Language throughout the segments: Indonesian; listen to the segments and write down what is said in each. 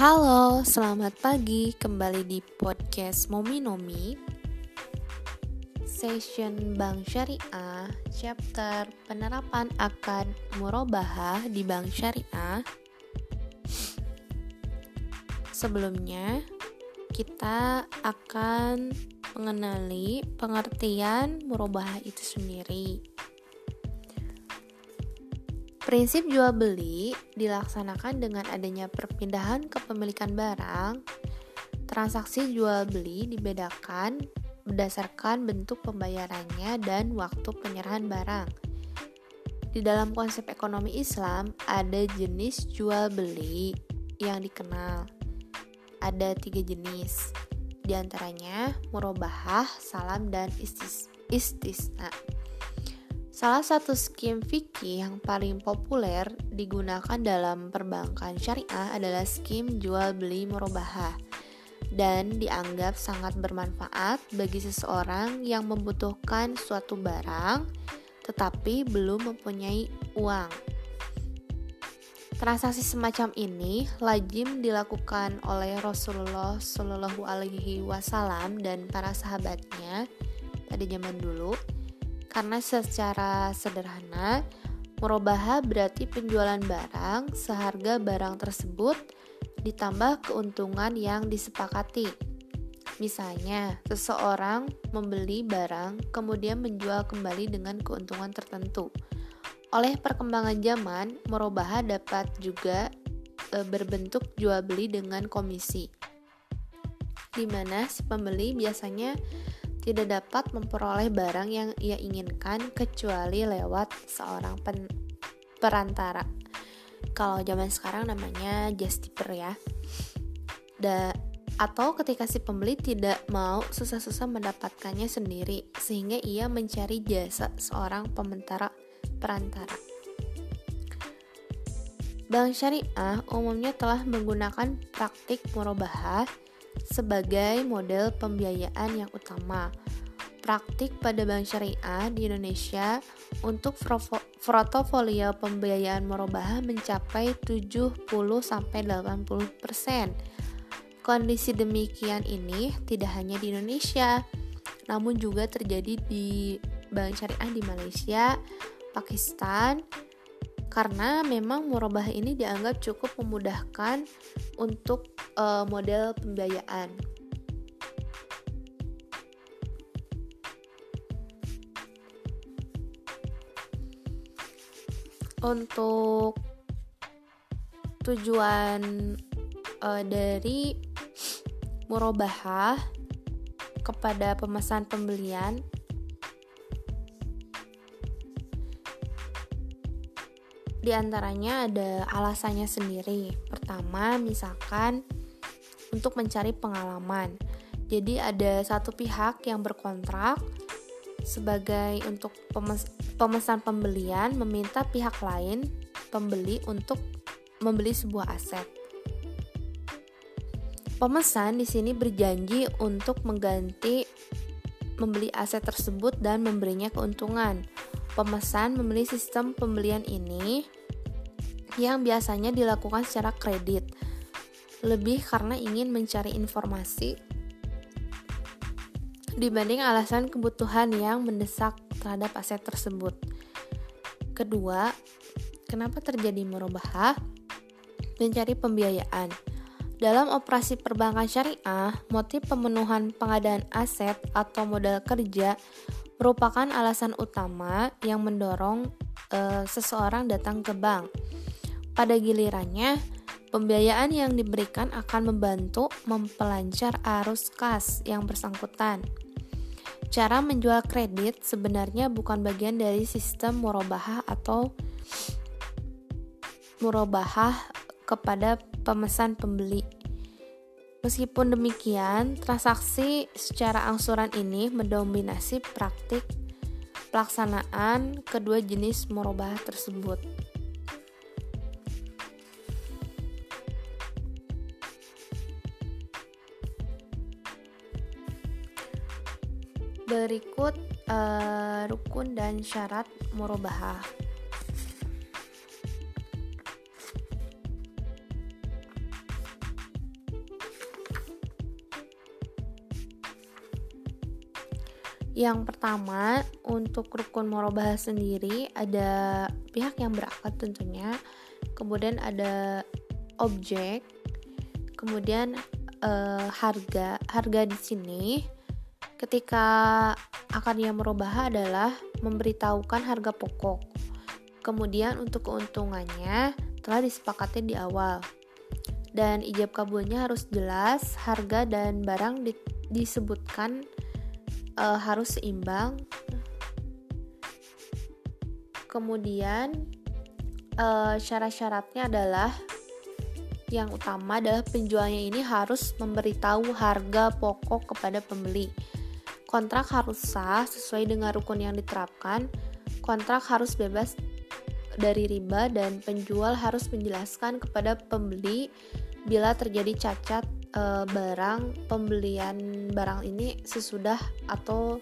Halo, selamat pagi. Kembali di podcast Momi Nomi. Session Bank Syariah, chapter penerapan akad murabahah di Bank Syariah. Sebelumnya, kita akan mengenali pengertian murabahah itu sendiri. Prinsip jual beli dilaksanakan dengan adanya perpindahan kepemilikan barang. Transaksi jual beli dibedakan berdasarkan bentuk pembayarannya dan waktu penyerahan barang. Di dalam konsep ekonomi Islam, ada jenis jual beli yang dikenal. Ada tiga jenis, di antaranya murabahah, salam, dan istis istisna. Salah satu skim fikih yang paling populer digunakan dalam perbankan syariah adalah skim jual beli murabahah dan dianggap sangat bermanfaat bagi seseorang yang membutuhkan suatu barang tetapi belum mempunyai uang. Transaksi semacam ini lazim dilakukan oleh Rasulullah Shallallahu Alaihi Wasallam dan para sahabatnya pada zaman dulu karena secara sederhana Murobaha berarti penjualan barang seharga barang tersebut ditambah keuntungan yang disepakati. Misalnya, seseorang membeli barang kemudian menjual kembali dengan keuntungan tertentu. Oleh perkembangan zaman, murobaha dapat juga e, berbentuk jual beli dengan komisi. Di mana si pembeli biasanya tidak dapat memperoleh barang yang ia inginkan kecuali lewat seorang perantara. Kalau zaman sekarang namanya justiper ya. Da atau ketika si pembeli tidak mau susah-susah mendapatkannya sendiri sehingga ia mencari jasa seorang pementara perantara. Bank syariah umumnya telah menggunakan praktik murabahah sebagai model pembiayaan yang utama. Praktik pada bank syariah di Indonesia untuk portofolio pembiayaan merubah mencapai 70-80%. Kondisi demikian ini tidak hanya di Indonesia, namun juga terjadi di bank syariah di Malaysia, Pakistan, karena memang murabah ini dianggap cukup memudahkan untuk uh, model pembiayaan. Untuk tujuan uh, dari murabahah kepada pemesan pembelian Di antaranya ada alasannya sendiri. Pertama, misalkan untuk mencari pengalaman. Jadi ada satu pihak yang berkontrak sebagai untuk pemes pemesan pembelian meminta pihak lain pembeli untuk membeli sebuah aset. Pemesan di sini berjanji untuk mengganti membeli aset tersebut dan memberinya keuntungan pemesan memilih sistem pembelian ini yang biasanya dilakukan secara kredit, lebih karena ingin mencari informasi dibanding alasan kebutuhan yang mendesak terhadap aset tersebut. Kedua, kenapa terjadi merubah? Mencari pembiayaan. Dalam operasi perbankan syariah, motif pemenuhan pengadaan aset atau modal kerja merupakan alasan utama yang mendorong e, seseorang datang ke bank. Pada gilirannya, pembiayaan yang diberikan akan membantu mempelancar arus kas yang bersangkutan. Cara menjual kredit sebenarnya bukan bagian dari sistem murabahah atau murabahah kepada pemesan pembeli Meskipun demikian, transaksi secara angsuran ini mendominasi praktik pelaksanaan kedua jenis merubah tersebut. Berikut uh, rukun dan syarat murabahah. Yang pertama, untuk rukun murabahah sendiri ada pihak yang berakad tentunya, kemudian ada objek, kemudian uh, harga. Harga di sini ketika akadnya merubah adalah memberitahukan harga pokok. Kemudian untuk keuntungannya telah disepakati di awal. Dan ijab kabulnya harus jelas, harga dan barang di, disebutkan uh, harus seimbang. Kemudian uh, syarat-syaratnya adalah yang utama adalah penjualnya ini harus memberitahu harga pokok kepada pembeli. Kontrak harus sah sesuai dengan rukun yang diterapkan. Kontrak harus bebas dari riba dan penjual harus menjelaskan kepada pembeli bila terjadi cacat e, barang pembelian barang ini sesudah atau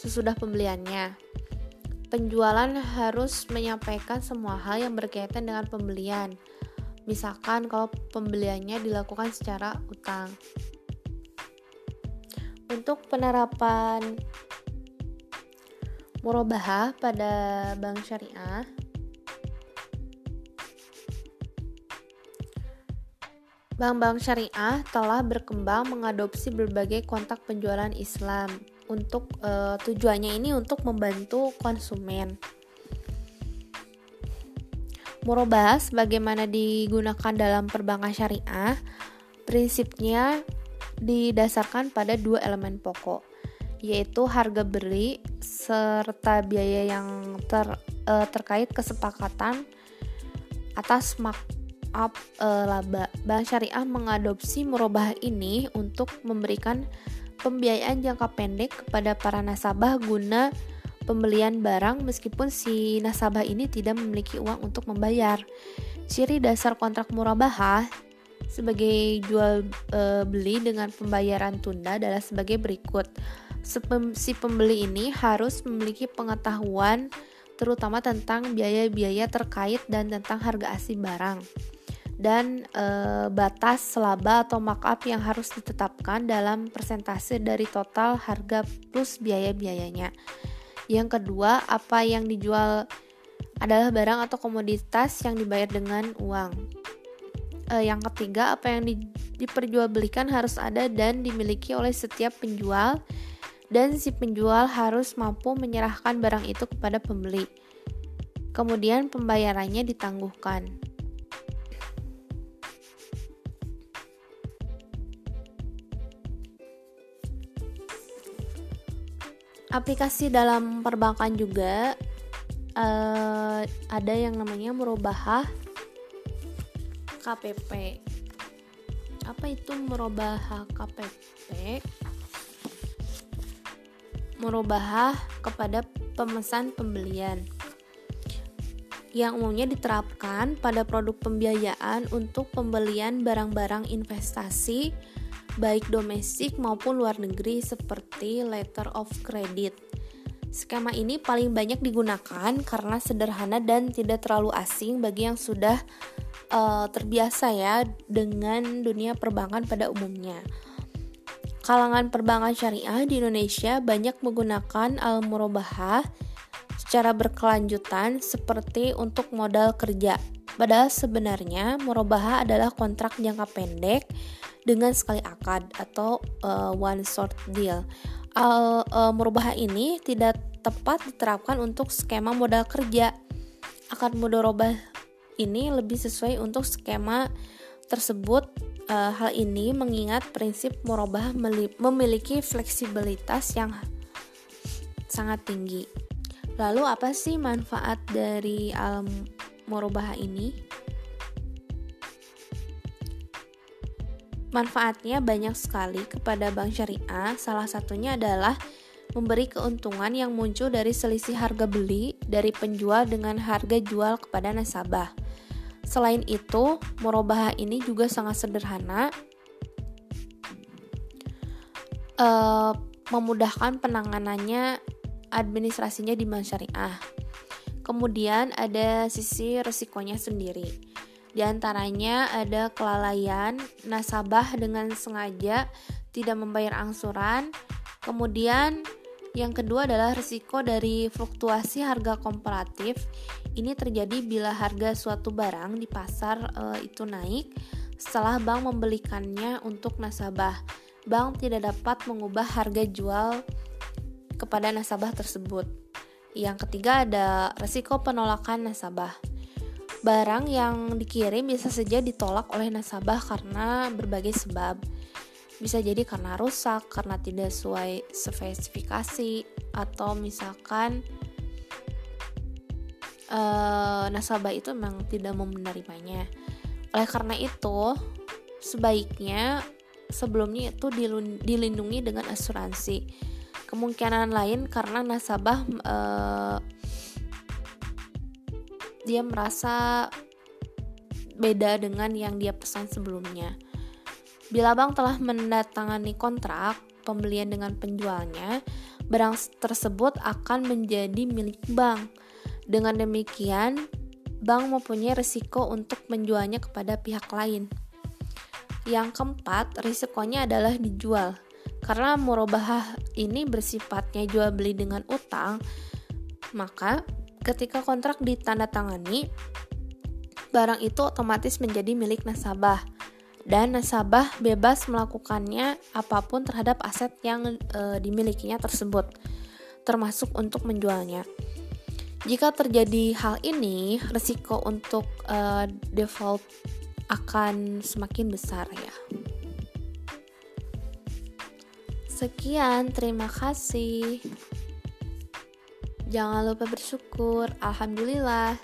sesudah pembeliannya. Penjualan harus menyampaikan semua hal yang berkaitan dengan pembelian. Misalkan kalau pembeliannya dilakukan secara utang. Untuk penerapan murabahah pada bank syariah Bank-bank syariah telah berkembang mengadopsi berbagai kontak penjualan Islam untuk uh, tujuannya ini untuk membantu konsumen. Murabah bagaimana digunakan dalam perbankan syariah, prinsipnya didasarkan pada dua elemen pokok, yaitu harga beli serta biaya yang ter, uh, terkait kesepakatan atas mak up uh, laba. Bank Syariah mengadopsi murabah ini untuk memberikan pembiayaan jangka pendek kepada para nasabah guna pembelian barang meskipun si nasabah ini tidak memiliki uang untuk membayar. Ciri dasar kontrak murabahah sebagai jual e, beli dengan pembayaran tunda adalah sebagai berikut. Si pembeli ini harus memiliki pengetahuan terutama tentang biaya-biaya terkait dan tentang harga asli barang dan e, batas laba atau markup yang harus ditetapkan dalam persentase dari total harga plus biaya-biayanya. Yang kedua, apa yang dijual adalah barang atau komoditas yang dibayar dengan uang. E, yang ketiga, apa yang di, diperjualbelikan harus ada dan dimiliki oleh setiap penjual dan si penjual harus mampu menyerahkan barang itu kepada pembeli. Kemudian pembayarannya ditangguhkan. Aplikasi dalam perbankan juga uh, ada yang namanya merubah KPP. Apa itu merubah KPP? Merubah kepada pemesan pembelian yang umumnya diterapkan pada produk pembiayaan untuk pembelian barang-barang investasi baik domestik maupun luar negeri seperti letter of credit. Skema ini paling banyak digunakan karena sederhana dan tidak terlalu asing bagi yang sudah uh, terbiasa ya dengan dunia perbankan pada umumnya. Kalangan perbankan syariah di Indonesia banyak menggunakan al-murabahah secara berkelanjutan seperti untuk modal kerja. Padahal sebenarnya murabahah adalah kontrak jangka pendek dengan sekali akad atau uh, one short deal. Al uh, merubah ini tidak tepat diterapkan untuk skema modal kerja. Akad mudorobah ini lebih sesuai untuk skema tersebut. Uh, hal ini mengingat prinsip murabah memiliki fleksibilitas yang sangat tinggi. Lalu apa sih manfaat dari al murabah ini? Manfaatnya banyak sekali kepada bank syariah, salah satunya adalah memberi keuntungan yang muncul dari selisih harga beli dari penjual dengan harga jual kepada nasabah. Selain itu, murabahah ini juga sangat sederhana, uh, memudahkan penanganannya administrasinya di bank syariah. Kemudian ada sisi resikonya sendiri di antaranya ada kelalaian, nasabah dengan sengaja tidak membayar angsuran, Kemudian yang kedua adalah risiko dari fluktuasi harga komparatif. Ini terjadi bila harga suatu barang di pasar e, itu naik setelah bank membelikannya untuk nasabah. Bank tidak dapat mengubah harga jual kepada nasabah tersebut. Yang ketiga ada risiko penolakan nasabah. Barang yang dikirim bisa saja ditolak oleh nasabah karena berbagai sebab. Bisa jadi karena rusak, karena tidak sesuai spesifikasi, atau misalkan uh, nasabah itu memang tidak mau menerimanya. Oleh karena itu, sebaiknya sebelumnya itu dilindungi dengan asuransi. Kemungkinan lain karena nasabah uh, dia merasa beda dengan yang dia pesan sebelumnya. Bila bank telah mendatangani kontrak pembelian dengan penjualnya, barang tersebut akan menjadi milik bank. Dengan demikian, bank mempunyai risiko untuk menjualnya kepada pihak lain. Yang keempat, risikonya adalah dijual. Karena murabahah ini bersifatnya jual beli dengan utang, maka ketika kontrak ditandatangani, barang itu otomatis menjadi milik nasabah dan nasabah bebas melakukannya apa pun terhadap aset yang e, dimilikinya tersebut, termasuk untuk menjualnya. Jika terjadi hal ini, risiko untuk e, default akan semakin besar ya. Sekian, terima kasih. Jangan lupa bersyukur. Alhamdulillah.